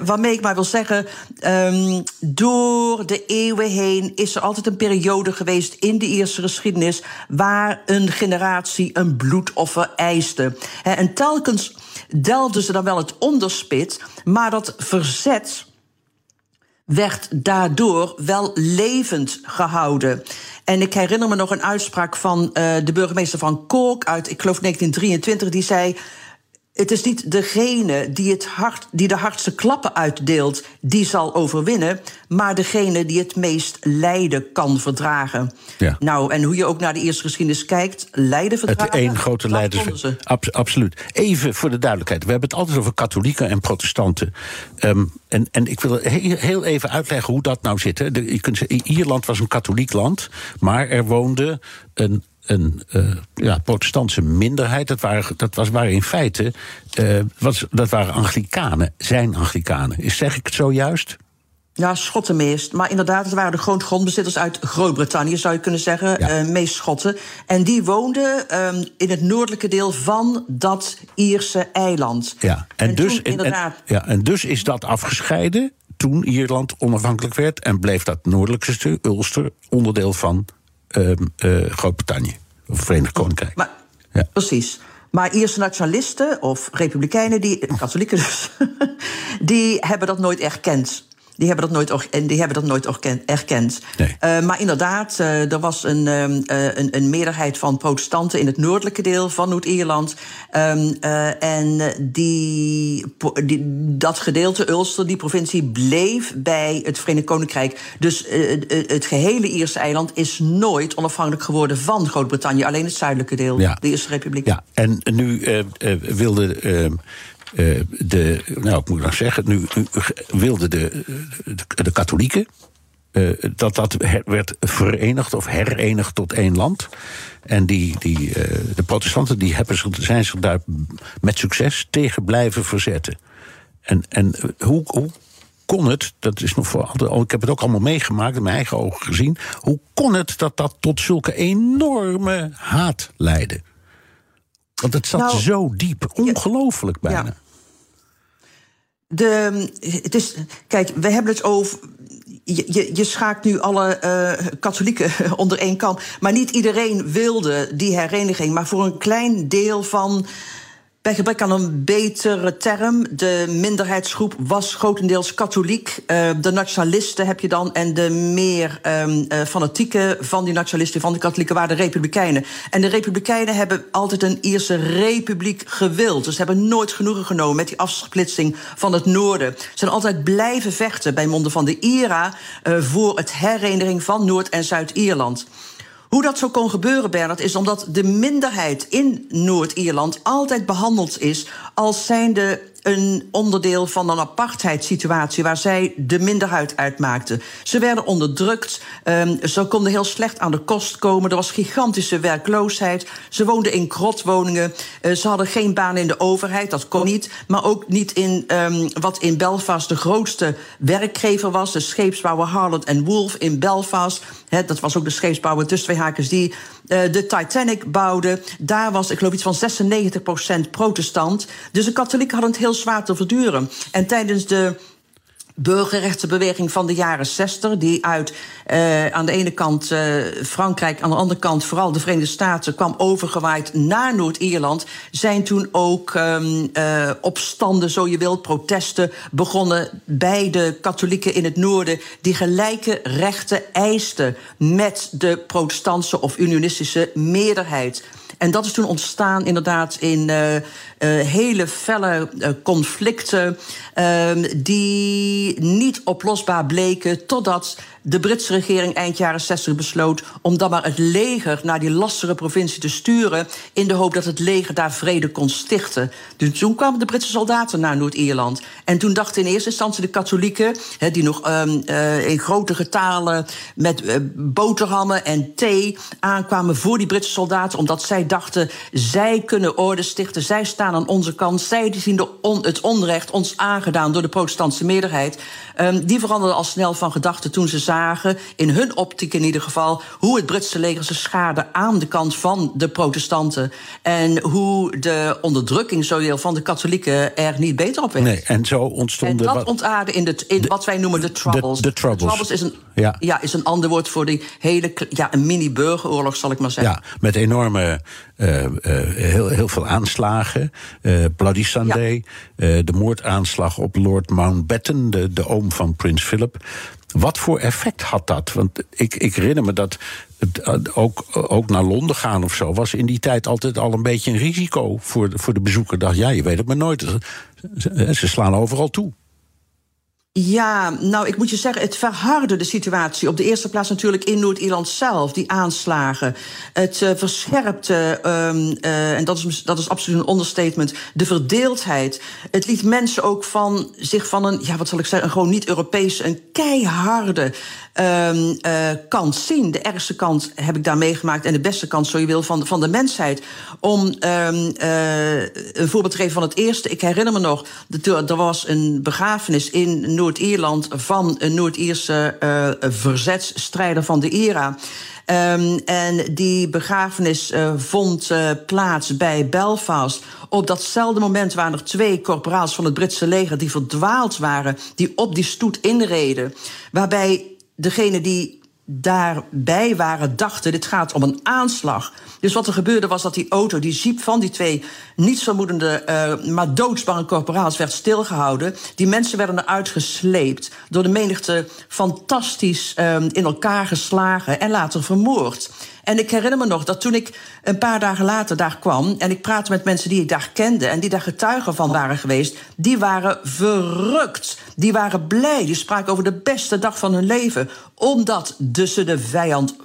Waarmee ik maar wil zeggen, um, door de eeuwen heen is er altijd een periode geweest in de Ierse geschiedenis waar een generatie een bloedoffer eiste. En telkens delfden ze dan wel het onderspit, maar dat verzet werd daardoor wel levend gehouden. En ik herinner me nog een uitspraak van uh, de burgemeester van Cork uit, ik geloof 1923, die zei. Het is niet degene die, het hart, die de hardste klappen uitdeelt, die zal overwinnen, maar degene die het meest lijden kan verdragen.
Ja.
Nou, en hoe je ook naar de eerste geschiedenis kijkt, lijden verdragen.
Het één grote leiders. Ab, absoluut. Even voor de duidelijkheid: we hebben het altijd over katholieken en protestanten. Um, en, en ik wil heel even uitleggen hoe dat nou zit. Hè. De, je kunt Ierland was een katholiek land, maar er woonde een een uh, ja, protestantse minderheid. Dat waren, dat was, waren in feite uh, was, dat waren Anglikanen, zijn Anglikanen. Is, zeg ik het zo juist?
Ja, Schotten meest. Maar inderdaad, het waren de grondbezitters uit Groot-Brittannië, zou je kunnen zeggen. Ja. Uh, meest Schotten. En die woonden um, in het noordelijke deel van dat Ierse eiland.
Ja, en, en dus, inderdaad... en, ja, en dus is dat afgescheiden toen Ierland onafhankelijk werd. En bleef dat noordelijkste Ulster, onderdeel van uh, uh, Groot-Brittannië. Of Verenigd Koninkrijk.
Maar, ja. Precies. Maar Ierse nationalisten of republikeinen, die, katholieken dus, [laughs] die hebben dat nooit erkend. Die hebben dat nooit, en die hebben dat nooit erkend.
Nee.
Uh, maar inderdaad, uh, er was een, uh, een, een, meerderheid van protestanten in het noordelijke deel van Noord-Ierland. Um, en die, die, dat gedeelte, Ulster, die provincie, bleef bij het Verenigd Koninkrijk. Dus het gehele Ierse eiland is nooit onafhankelijk geworden van Groot-Brittannië. Alleen het zuidelijke deel,
ja.
de Ierse Republiek.
Ja, en nu wilde. Uh, de, nou, ik moet nog zeggen, nu, wilden de, de, katholieken uh, dat dat werd verenigd of herenigd tot één land. En die, die, uh, de protestanten die hebben, zijn zich daar met succes tegen blijven verzetten. En, en hoe, kon het, dat is nog voor ik heb het ook allemaal meegemaakt, in mijn eigen ogen gezien. Hoe kon het dat dat tot zulke enorme haat leidde? Want het zat nou, zo diep, ongelooflijk bijna.
Ja. De, het is, kijk, we hebben het over. Je, je, je schaakt nu alle uh, katholieken [laughs] onder één kam. Maar niet iedereen wilde die hereniging. Maar voor een klein deel van bij gebrek aan een betere term, de minderheidsgroep was grotendeels katholiek. Uh, de nationalisten heb je dan en de meer um, fanatieke van die nationalisten, van de katholieken, waren de republikeinen. En de republikeinen hebben altijd een Ierse republiek gewild. Dus ze hebben nooit genoegen genomen met die afsplitsing van het noorden. Ze zijn altijd blijven vechten bij monden van de IRA uh, voor het hereniging van Noord- en Zuid-Ierland. Hoe dat zo kon gebeuren, Bernard, is omdat de minderheid in Noord-Ierland altijd behandeld is als zijnde een onderdeel van een apartheidssituatie waar zij de minderheid uitmaakten. Ze werden onderdrukt, um, ze konden heel slecht aan de kost komen, er was gigantische werkloosheid, ze woonden in krotwoningen, uh, ze hadden geen baan in de overheid, dat kon niet, maar ook niet in um, wat in Belfast de grootste werkgever was, de scheepsbouwer Harland Wolff in Belfast. Dat was ook de scheepsbouwer tussen twee hakens die de Titanic bouwde. Daar was, ik geloof, iets van 96% protestant. Dus de katholieken hadden het heel zwaar te verduren. En tijdens de burgerrechtenbeweging van de jaren 60, die uit uh, aan de ene kant uh, Frankrijk, aan de andere kant vooral de Verenigde Staten kwam overgewaaid naar Noord-Ierland, zijn toen ook um, uh, opstanden, zo je wilt, protesten begonnen bij de katholieken in het noorden, die gelijke rechten eisten met de protestantse of unionistische meerderheid. En dat is toen ontstaan inderdaad in uh, uh, hele felle uh, conflicten... Ehm, die niet oplosbaar bleken totdat de Britse regering eind jaren 60 besloot om dan maar het leger naar die lastige provincie te sturen. in de hoop dat het leger daar vrede kon stichten. Dus toen kwamen de Britse soldaten naar Noord-Ierland. En toen dachten in eerste instantie de katholieken, die nog um, uh, in grote getalen met uh, boterhammen en thee aankwamen voor die Britse soldaten, omdat zij dachten: zij kunnen orde stichten, zij staan aan onze kant, zij zien de het onrecht ons aangedaan door de protestantse meerderheid. Um, die veranderden al snel van gedachten toen ze zagen, in hun optiek in ieder geval, hoe het Britse leger ze schade aan de kant van de protestanten. En hoe de onderdrukking zowel van de katholieken er niet beter op werd.
Nee, en zo ontstonden.
En dat ontaarde in, de, in de, wat wij noemen de Troubles.
De, de troubles.
De troubles is een, ja. Ja, is een ander woord voor die hele. Ja, een mini-burgeroorlog, zal ik maar zeggen.
Ja, met enorme. Uh, uh, heel, heel veel aanslagen. Uh, Bloody Sunday. Ja. de moordaanslag op Lord Mountbatten, de, de oom van Prins Philip. Wat voor effect had dat? Want ik, ik herinner me dat het, ook, ook naar Londen gaan of zo... was in die tijd altijd al een beetje een risico voor de, voor de bezoeker. Dacht, ja, je weet het maar nooit. Ze, ze slaan overal toe.
Ja, nou, ik moet je zeggen, het verhardde de situatie. Op de eerste plaats natuurlijk in Noord-Ierland zelf, die aanslagen. Het uh, verscherpte, um, uh, en dat is, dat is absoluut een understatement, de verdeeldheid. Het liet mensen ook van zich van een, ja, wat zal ik zeggen, een gewoon niet-Europese, een keiharde um, kant zien. De ergste kant heb ik daar meegemaakt en de beste kant, zo je wil, van, van de mensheid. Om um, een voorbeeld te geven van het eerste. Ik herinner me nog, er was een begrafenis in Noord-Ierland van een Noord-Ierse uh, verzetsstrijder van de IRA. Um, en die begrafenis vond plaats bij Belfast. Op datzelfde moment waren er twee corporaals van het Britse leger die verdwaald waren, die op die stoet inreden. Waarbij degene die daarbij waren dachten: dit gaat om een aanslag. Dus wat er gebeurde was dat die auto, die jeep van die twee nietsvermoedende, uh, maar doodsbange corporaals werd stilgehouden. Die mensen werden eruit gesleept, door de menigte fantastisch uh, in elkaar geslagen en later vermoord. En ik herinner me nog dat toen ik een paar dagen later daar kwam en ik praatte met mensen die ik daar kende en die daar getuigen van waren geweest, die waren verrukt. Die waren blij. Die spraken over de beste dag van hun leven, omdat dus ze de vijand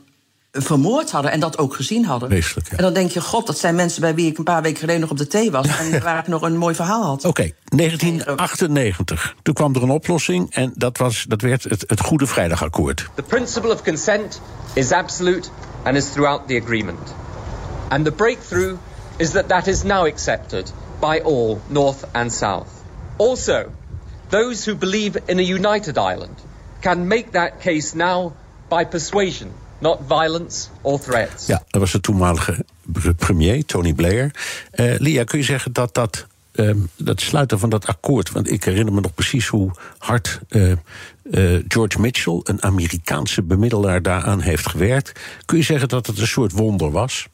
vermoord hadden en dat ook gezien hadden.
Weeselijk, ja.
En dan denk je, god, dat zijn mensen bij wie ik een paar weken geleden nog op de thee was en [laughs] waar ik nog een mooi verhaal had.
Oké, okay, 1998. Toen kwam er een oplossing en dat, was, dat werd het, het Goede Vrijdagakkoord.
The principle of consent is absolute and is throughout the agreement. And the breakthrough is that that is now accepted by all, North and South. Also, those who believe in a united Ireland can make that case now by persuasion not violence or threats.
Ja, dat was de toenmalige premier, Tony Blair. Uh, Lia, kun je zeggen dat dat, um, dat sluiten van dat akkoord... want ik herinner me nog precies hoe hard uh, uh, George Mitchell... een Amerikaanse bemiddelaar daaraan heeft gewerkt. Kun je zeggen dat het een soort wonder was?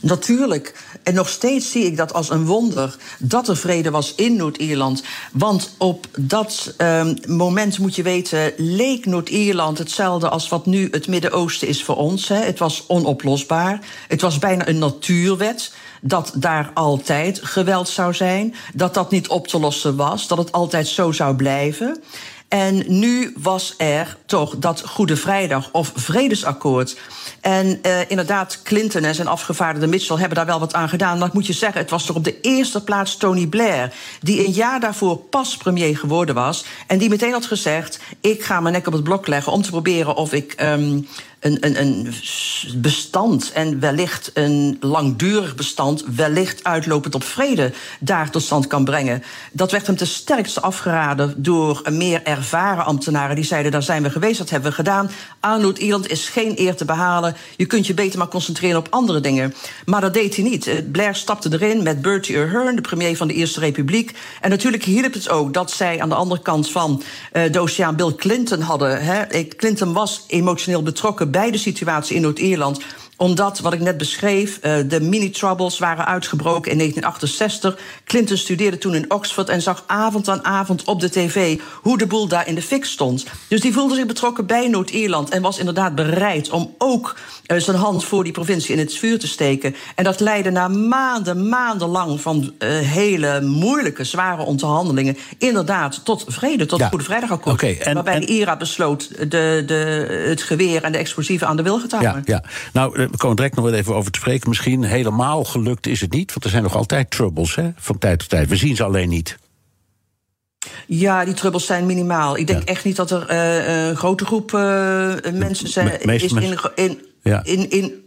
Natuurlijk. En nog steeds zie ik dat als een wonder dat er vrede was in Noord-Ierland. Want op dat um, moment, moet je weten, leek Noord-Ierland hetzelfde als wat nu het Midden-Oosten is voor ons. Hè. Het was onoplosbaar. Het was bijna een natuurwet dat daar altijd geweld zou zijn. Dat dat niet op te lossen was. Dat het altijd zo zou blijven. En nu was er toch dat Goede Vrijdag of Vredesakkoord. En uh, inderdaad, Clinton en zijn afgevaardigde Mitchell hebben daar wel wat aan gedaan. Maar ik moet je zeggen, het was toch op de eerste plaats Tony Blair... die een jaar daarvoor pas premier geworden was... en die meteen had gezegd, ik ga mijn nek op het blok leggen... om te proberen of ik um, een, een, een bestand en wellicht een langdurig bestand, wellicht uitlopend op vrede, daar tot stand kan brengen. Dat werd hem te sterkste afgeraden door meer ervaren ambtenaren die zeiden: daar zijn we geweest, dat hebben we gedaan. Aan Noord-Ierland is geen eer te behalen. Je kunt je beter maar concentreren op andere dingen. Maar dat deed hij niet. Blair stapte erin met Bertie Ahern, de premier van de Eerste Republiek. En natuurlijk hielp het ook dat zij aan de andere kant van uh, de oceaan Bill Clinton hadden. Clinton was emotioneel betrokken bij de situatie in Noord-Ierland. Omdat, wat ik net beschreef, uh, de mini-troubles waren uitgebroken in 1968. Clinton studeerde toen in Oxford en zag avond aan avond op de tv hoe de boel daar in de fik stond. Dus die voelde zich betrokken bij Noord-Ierland en was inderdaad bereid om ook uh, zijn hand voor die provincie in het vuur te steken. En dat leidde na maanden, maandenlang van uh, hele moeilijke, zware onderhandelingen inderdaad tot vrede, tot
Ja.
het Goede Vrijdagakkoord.
Oké, en-
waarbij
en-
de IRA besloot de, de, het geweer en de explosieven aan de wilgen te
Ja,
houden.
ja. Nou, eh, we komen direct nog even over te spreken. Misschien helemaal gelukt is het niet, want er zijn nog altijd troubles hè, van tijd tot tijd. We zien ze alleen niet.
Ja, die trubbels zijn minimaal. Ik denk echt niet dat er eh, een grote groep eh, mensen zijn, is in, in,
Ja.
in, in,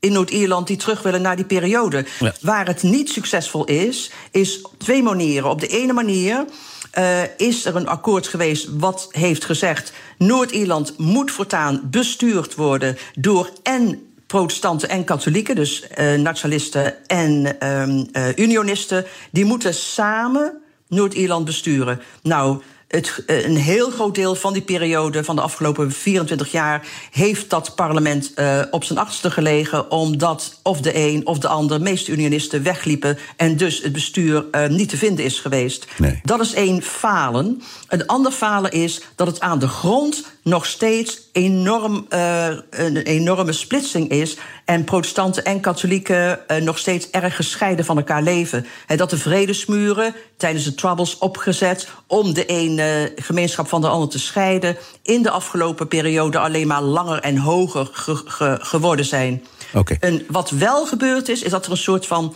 in Noord-Ierland die terug willen naar die periode.
Ja.
Waar het niet succesvol is, is op twee manieren. Op de ene manier eh, is er een akkoord geweest wat heeft gezegd... Noord-Ierland moet voortaan bestuurd worden door en protestanten en katholieken, dus eh, nationalisten en ehm, eh, unionisten, die moeten samen Noord-Ierland besturen. Nou, het, eh, een heel groot deel van die periode van de afgelopen 24 jaar heeft dat parlement eh, op zijn achterste gelegen, omdat of de een of de ander, meeste unionisten, wegliepen en dus het bestuur eh, niet te vinden is geweest.
Nee.
Dat is één falen. Een ander falen is dat het aan de grond nog steeds enorm, eh, een enorme splitsing is. En protestanten en katholieken eh, nog steeds erg gescheiden van elkaar leven. Hè, dat de vredesmuren tijdens de Troubles opgezet om de ene gemeenschap van de ander te scheiden. in de afgelopen periode alleen maar langer en hoger ge- ge- geworden zijn.
Oké.
En wat wel gebeurd is, is dat er een soort van.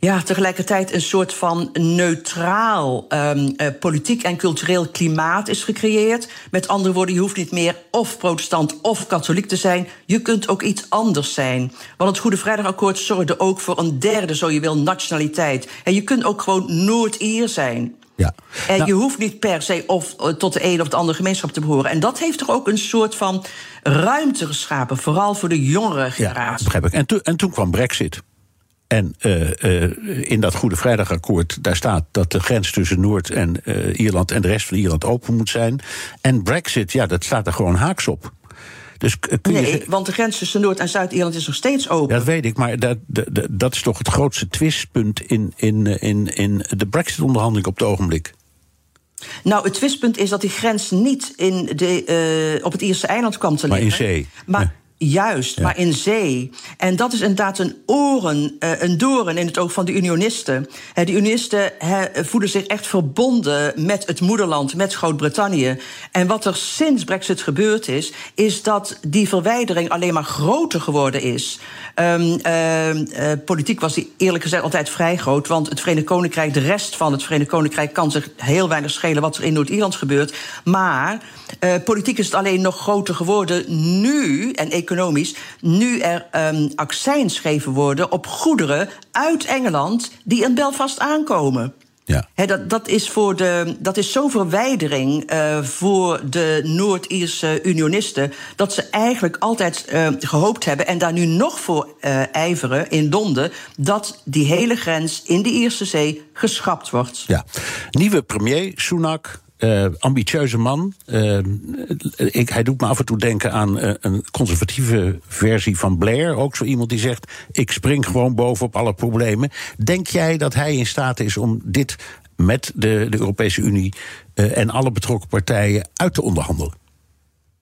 Ja, tegelijkertijd een soort van neutraal ehm, eh, politiek en cultureel klimaat is gecreëerd. Met andere woorden, je hoeft niet meer of protestant of katholiek te zijn. Je kunt ook iets anders zijn. Want het Goede Vrijdagakkoord zorgde ook voor een derde, zo je wil, nationaliteit. En je kunt ook gewoon Noord-Ier zijn.
Ja.
En
Nou,
je hoeft niet per se of eh, tot de een of de andere gemeenschap te behoren. En dat heeft toch ook een soort van ruimte geschapen, vooral voor de jongere
ja,
generatie.
begrijp ik. En, en toen kwam Brexit. En eh, eh, in dat Goede Vrijdagakkoord, daar staat dat de grens tussen Noord- en eh, Ierland en de rest van Ierland open moet zijn. En Brexit, ja, dat staat er gewoon haaks op. Dus je
Nee,
zeggen-
want de grens tussen Noord- en Zuid-Ierland is nog steeds open.
Dat weet ik, maar dat, dat, is toch het grootste twistpunt in, in, in, in de Brexit-onderhandeling op het ogenblik.
Nou, het twistpunt is dat die grens niet in de, op het Ierse eiland kwam te
Maar in
liggen.
zee.
Maar,
Ja.
Juist, maar in zee. En dat is inderdaad een oren, eh, een doorn in het oog van de unionisten. Eh, de unionisten voelen zich echt verbonden met het moederland, met Groot-Brittannië. En wat er sinds Brexit gebeurd is, is dat die verwijdering alleen maar groter geworden is. Ehm, eh, politiek was die eerlijk gezegd altijd vrij groot. Want het Verenigd Koninkrijk, de rest van het Verenigd Koninkrijk, kan zich heel weinig schelen wat er in Noord-Ierland gebeurt. Maar politiek is het alleen nog groter geworden nu, en economisch, nu er ehm accijns gegeven worden op goederen uit Engeland die in Belfast aankomen.
Ja.
Hè, dat, dat is, voor de, dat is zo'n verwijdering eh, voor de Noord-Ierse unionisten. dat ze eigenlijk altijd eh, gehoopt hebben. en daar nu nog voor eh, ijveren in Londen. dat die hele grens in de Ierse Zee geschrapt wordt.
Ja. Nieuwe premier, Sunak. Eh, ambitieuze man. Eh, ik, hij doet me af en toe denken aan eh, een conservatieve versie van Blair. Ook zo iemand die zegt: Ik spring gewoon bovenop alle problemen. Denk jij dat hij in staat is om dit met de, de Europese Unie en alle betrokken partijen uit te onderhandelen?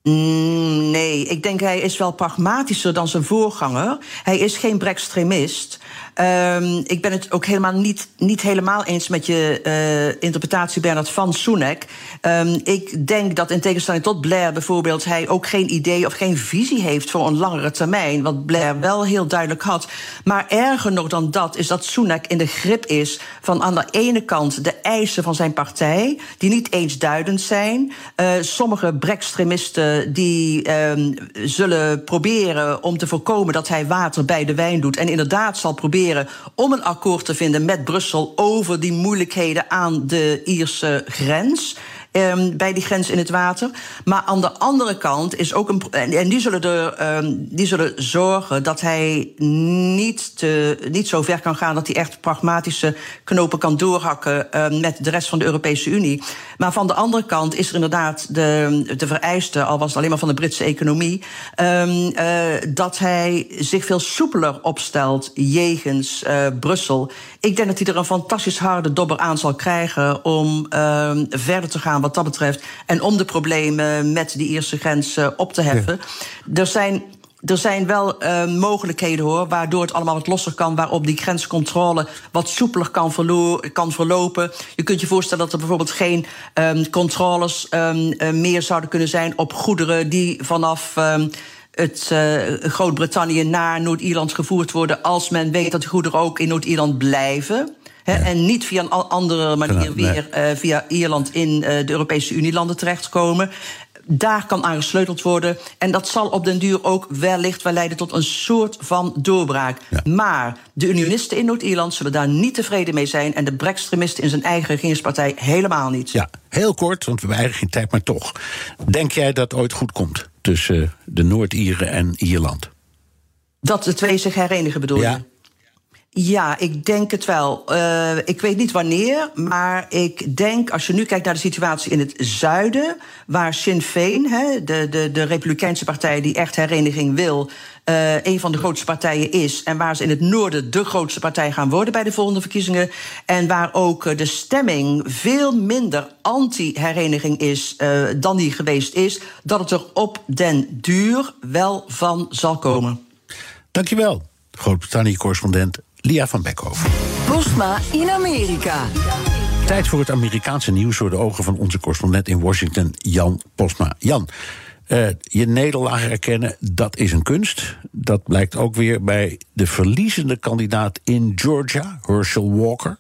Mm, Nee, ik denk hij is wel pragmatischer dan zijn voorganger. Hij is geen brextremist. Ehm, ik ben het ook helemaal niet, niet helemaal eens met je eh, interpretatie, Bernard, van Sunak. Ehm, ik denk dat in tegenstelling tot Blair bijvoorbeeld... hij ook geen idee of geen visie heeft voor een langere termijn. Wat Blair wel heel duidelijk had. Maar erger nog dan dat is dat Sunak in de grip is... van aan de ene kant de eisen van zijn partij... die niet eens duidend zijn. Eh, sommige brextremisten die ehm, zullen proberen om te voorkomen... dat hij water bij de wijn doet. En inderdaad zal proberen om een akkoord te vinden met Brussel... over die moeilijkheden aan de Ierse grens... ehm, bij die grens in het water. Maar aan de andere kant is ook een. En die zullen, er, ehm, die zullen zorgen dat hij niet, te, niet zo ver kan gaan dat hij echt pragmatische knopen kan doorhakken ehm, met de rest van de Europese Unie. Maar van de andere kant is er inderdaad de, de vereiste, al was het alleen maar van de Britse economie, uh, dat hij zich veel soepeler opstelt jegens uh, Brussel. Ik denk dat hij er een fantastisch harde dobber aan zal krijgen om verder te gaan wat dat betreft. En om de problemen met die Ierse grens uh, op te heffen. Ja. Er zijn er zijn wel uh, mogelijkheden hoor, waardoor het allemaal wat losser kan, waarop die grenscontrole wat soepeler kan, kan verlopen. Je kunt je voorstellen dat er bijvoorbeeld geen um, controles um, uh, meer zouden kunnen zijn op goederen die vanaf. Um, het uh, Groot-Brittannië naar Noord-Ierland gevoerd worden als men weet dat de goederen ook in Noord-Ierland blijven. He, ja. En niet via een andere manier weer uh, via Ierland in uh, de Europese Unielanden terechtkomen. Daar kan aan gesleuteld worden. En dat zal op den duur ook wellicht wel leiden tot een soort van doorbraak. Ja. Maar de unionisten in Noord-Ierland zullen daar niet tevreden mee zijn. En de brextremisten in zijn eigen regeringspartij helemaal niet.
Ja, heel kort, want we hebben eigenlijk geen tijd, maar toch. Denk jij dat het ooit goed komt tussen de Noord-Ieren en Ierland?
Dat de twee zich herenigen bedoel je? Ja, ik denk het wel. Uh, ik weet niet wanneer, maar ik denk, als je nu kijkt naar de situatie in het zuiden, waar Sinn Féin, hè, de, de, de Republikeinse partij die echt hereniging wil, uh, een van de grootste partijen is. En waar ze in het noorden de grootste partij gaan worden bij de volgende verkiezingen. En waar ook de stemming veel minder anti-hereniging is dan die geweest is. Dat het er op den duur wel van zal komen.
Dankjewel, Groot-Brittannië-correspondent Lia van Beckhoven.
Postma in Amerika.
Tijd voor het Amerikaanse nieuws door de ogen van onze correspondent in Washington, Jan Postma. Jan, uh, je nederlaag erkennen, dat is een kunst. Dat blijkt ook weer bij de verliezende kandidaat in Georgia, Herschel Walker.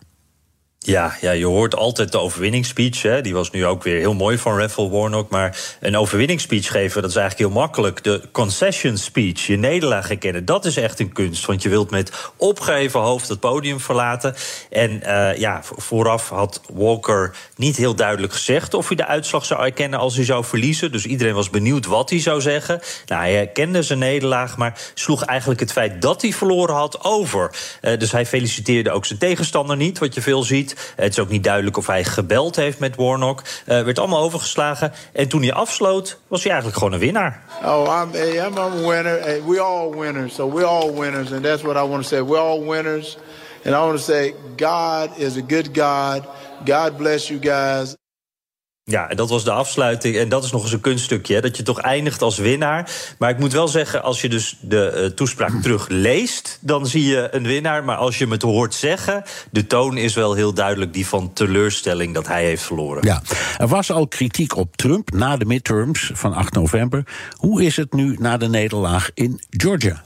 Ja, ja, je hoort altijd de overwinningsspeech. Hè. Die was nu ook weer heel mooi van Raphael Warnock. Maar een overwinningsspeech geven, dat is eigenlijk heel makkelijk. De concession speech, je nederlaag herkennen, dat is echt een kunst. Want je wilt met opgeheven hoofd het podium verlaten. En uh, ja, vooraf had Walker niet heel duidelijk gezegd of hij de uitslag zou erkennen als hij zou verliezen. Dus iedereen was benieuwd wat hij zou zeggen. Nou, hij herkende zijn nederlaag, maar sloeg eigenlijk het feit dat hij verloren had over. Uh, dus hij feliciteerde ook zijn tegenstander niet, wat je veel ziet. Het is ook niet duidelijk of hij gebeld heeft met Warnock. Uh, werd allemaal overgeslagen. En toen hij afsloot, was hij eigenlijk gewoon een winnaar.
Oh, I'm, I'm a winner. We all winners. So we're all winners. And that's what I want to say. We're all winners. And I want to say, God is a good God. God bless you guys.
Ja, en dat was de afsluiting. En dat is nog eens een kunststukje, hè, dat je toch eindigt als winnaar. Maar ik moet wel zeggen, als je dus de uh, toespraak [clears throat] terugleest... dan zie je een winnaar. Maar als je hem het hoort zeggen... de toon is wel heel duidelijk die van teleurstelling dat hij heeft verloren.
Ja, er was al kritiek op Trump na de midterms van 8 november. Hoe is het nu na de nederlaag in Georgia?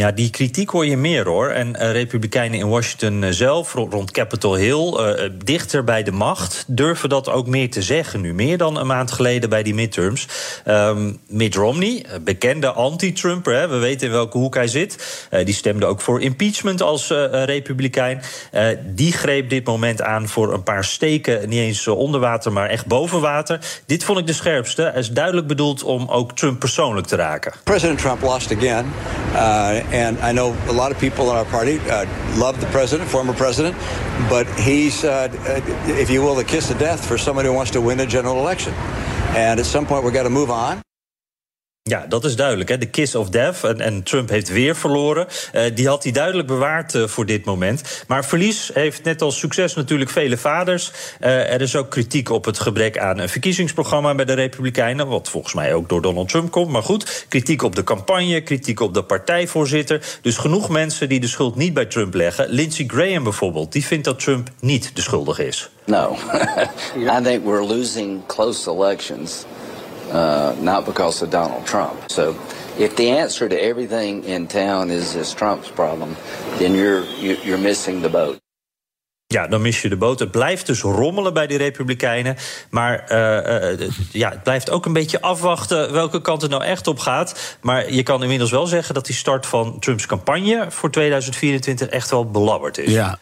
Ja, die kritiek hoor je meer hoor. En uh, Republikeinen in Washington uh, zelf, rond Capitol Hill, uh, dichter bij de macht, durven dat ook meer te zeggen nu. Meer dan een maand geleden bij die midterms. Um, Mitt Romney, bekende anti-Trumper, we weten in welke hoek hij zit. die stemde ook voor impeachment als Republikein. die greep dit moment aan voor een paar steken, niet eens onder water, maar echt boven water. Dit vond ik de scherpste. Hij is duidelijk bedoeld om ook Trump persoonlijk te raken.
President Trump lost again. And I know a lot of people in our party uh, love the president, former president, but he's, uh, if you will, the kiss of death for somebody who wants to win a general election. And at some point, we've got to move on.
Ja, dat is duidelijk. De kiss of death. En, en Trump heeft weer verloren. Uh, die had hij duidelijk bewaard uh, voor dit moment. Maar verlies heeft net als succes natuurlijk vele vaders. Uh, er is ook kritiek op het gebrek aan een verkiezingsprogramma bij de Republikeinen. Wat volgens mij ook door Donald Trump komt. Maar goed, kritiek op de campagne, kritiek op de partijvoorzitter. Dus genoeg mensen die de schuld niet bij Trump leggen. Lindsey Graham bijvoorbeeld, die vindt dat Trump niet de schuldige is.
No, [laughs] I think we're losing close elections. Uh, not because of Donald Trump. So, if the answer to everything in town is is Trump's problem, then you're you're missing the boat.
Ja, dan mis je de boot. Het blijft dus rommelen bij die Republikeinen. Maar uh, uh, ja, het blijft ook een beetje afwachten welke kant het nou echt op gaat. Maar je kan inmiddels wel zeggen dat die start van Trumps campagne voor 2024 echt wel belabberd is.
Ja.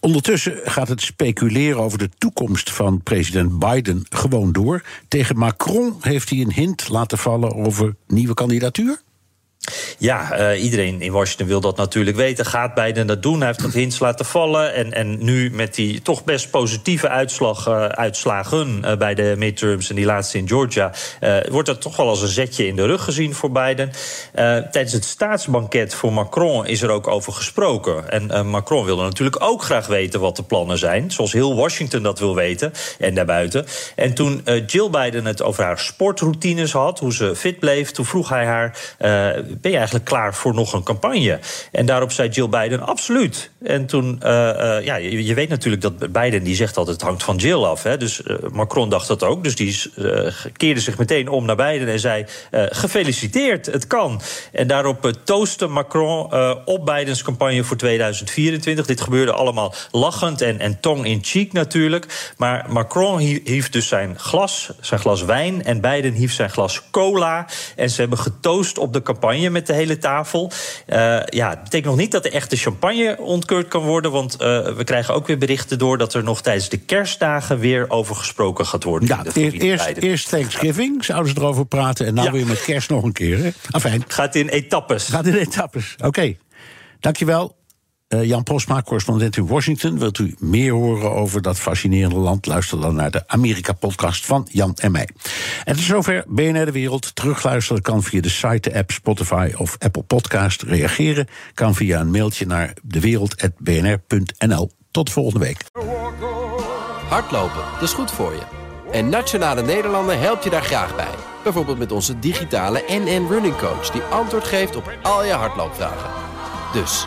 Ondertussen gaat het speculeren over de toekomst van president Biden gewoon door. Tegen Macron heeft hij een hint laten vallen over nieuwe kandidatuur.
Ja, uh, iedereen in Washington wil dat natuurlijk weten. Gaat Biden dat doen? Hij heeft dat hints laten vallen. En, en nu met die toch best positieve uitslag, uh, uitslagen uh, bij de midterms... en die laatste in Georgia... wordt dat toch wel als een zetje in de rug gezien voor Biden. tijdens het staatsbanket voor Macron is er ook over gesproken. En Macron wilde natuurlijk ook graag weten wat de plannen zijn. Zoals heel Washington dat wil weten en daarbuiten. En toen Jill Biden het over haar sportroutines had... hoe ze fit bleef, toen vroeg hij haar ben je eigenlijk klaar voor nog een campagne? En daarop zei Jill Biden, absoluut. En toen, uh, uh, ja, je, weet natuurlijk dat Biden die zegt altijd het hangt van Jill af. Hè? Dus uh, Macron dacht dat ook. Dus die keerde zich meteen om naar Biden en zei: gefeliciteerd, het kan. En daarop toostte Macron op Bidens campagne voor 2024. Dit gebeurde allemaal lachend en, en tong in cheek natuurlijk. Maar Macron hief dus zijn glas, zijn glas wijn. En Biden hief zijn glas cola. En ze hebben getoost op de campagne met de hele tafel. Uh, ja, het betekent nog niet dat de echte champagne ontkeurd kan worden. Want uh, we krijgen ook weer berichten door dat er nog tijdens de kerstdagen weer over gesproken gaat worden.
Ja, eerst, eerst Thanksgiving zouden ze erover praten. En nou ja. weer met kerst nog een keer. Hè?
Gaat in etappes.
Gaat in etappes. Oké. Okay. Dankjewel. Uh, Jan Posma, correspondent in Washington. Wilt u meer horen over dat fascinerende land? Luister dan naar de Amerika-podcast van Jan en mij. En tot zover BNR De Wereld. Terugluisteren kan via de site, de app, Spotify of Apple Podcast. Reageren kan via een mailtje naar dewereld.bnr.nl. Tot volgende week.
Hardlopen, dat is goed voor je. En Nationale Nederlanden helpt je daar graag bij. Bijvoorbeeld met onze digitale NN Running Coach... die antwoord geeft op al je hardloopvragen. Dus...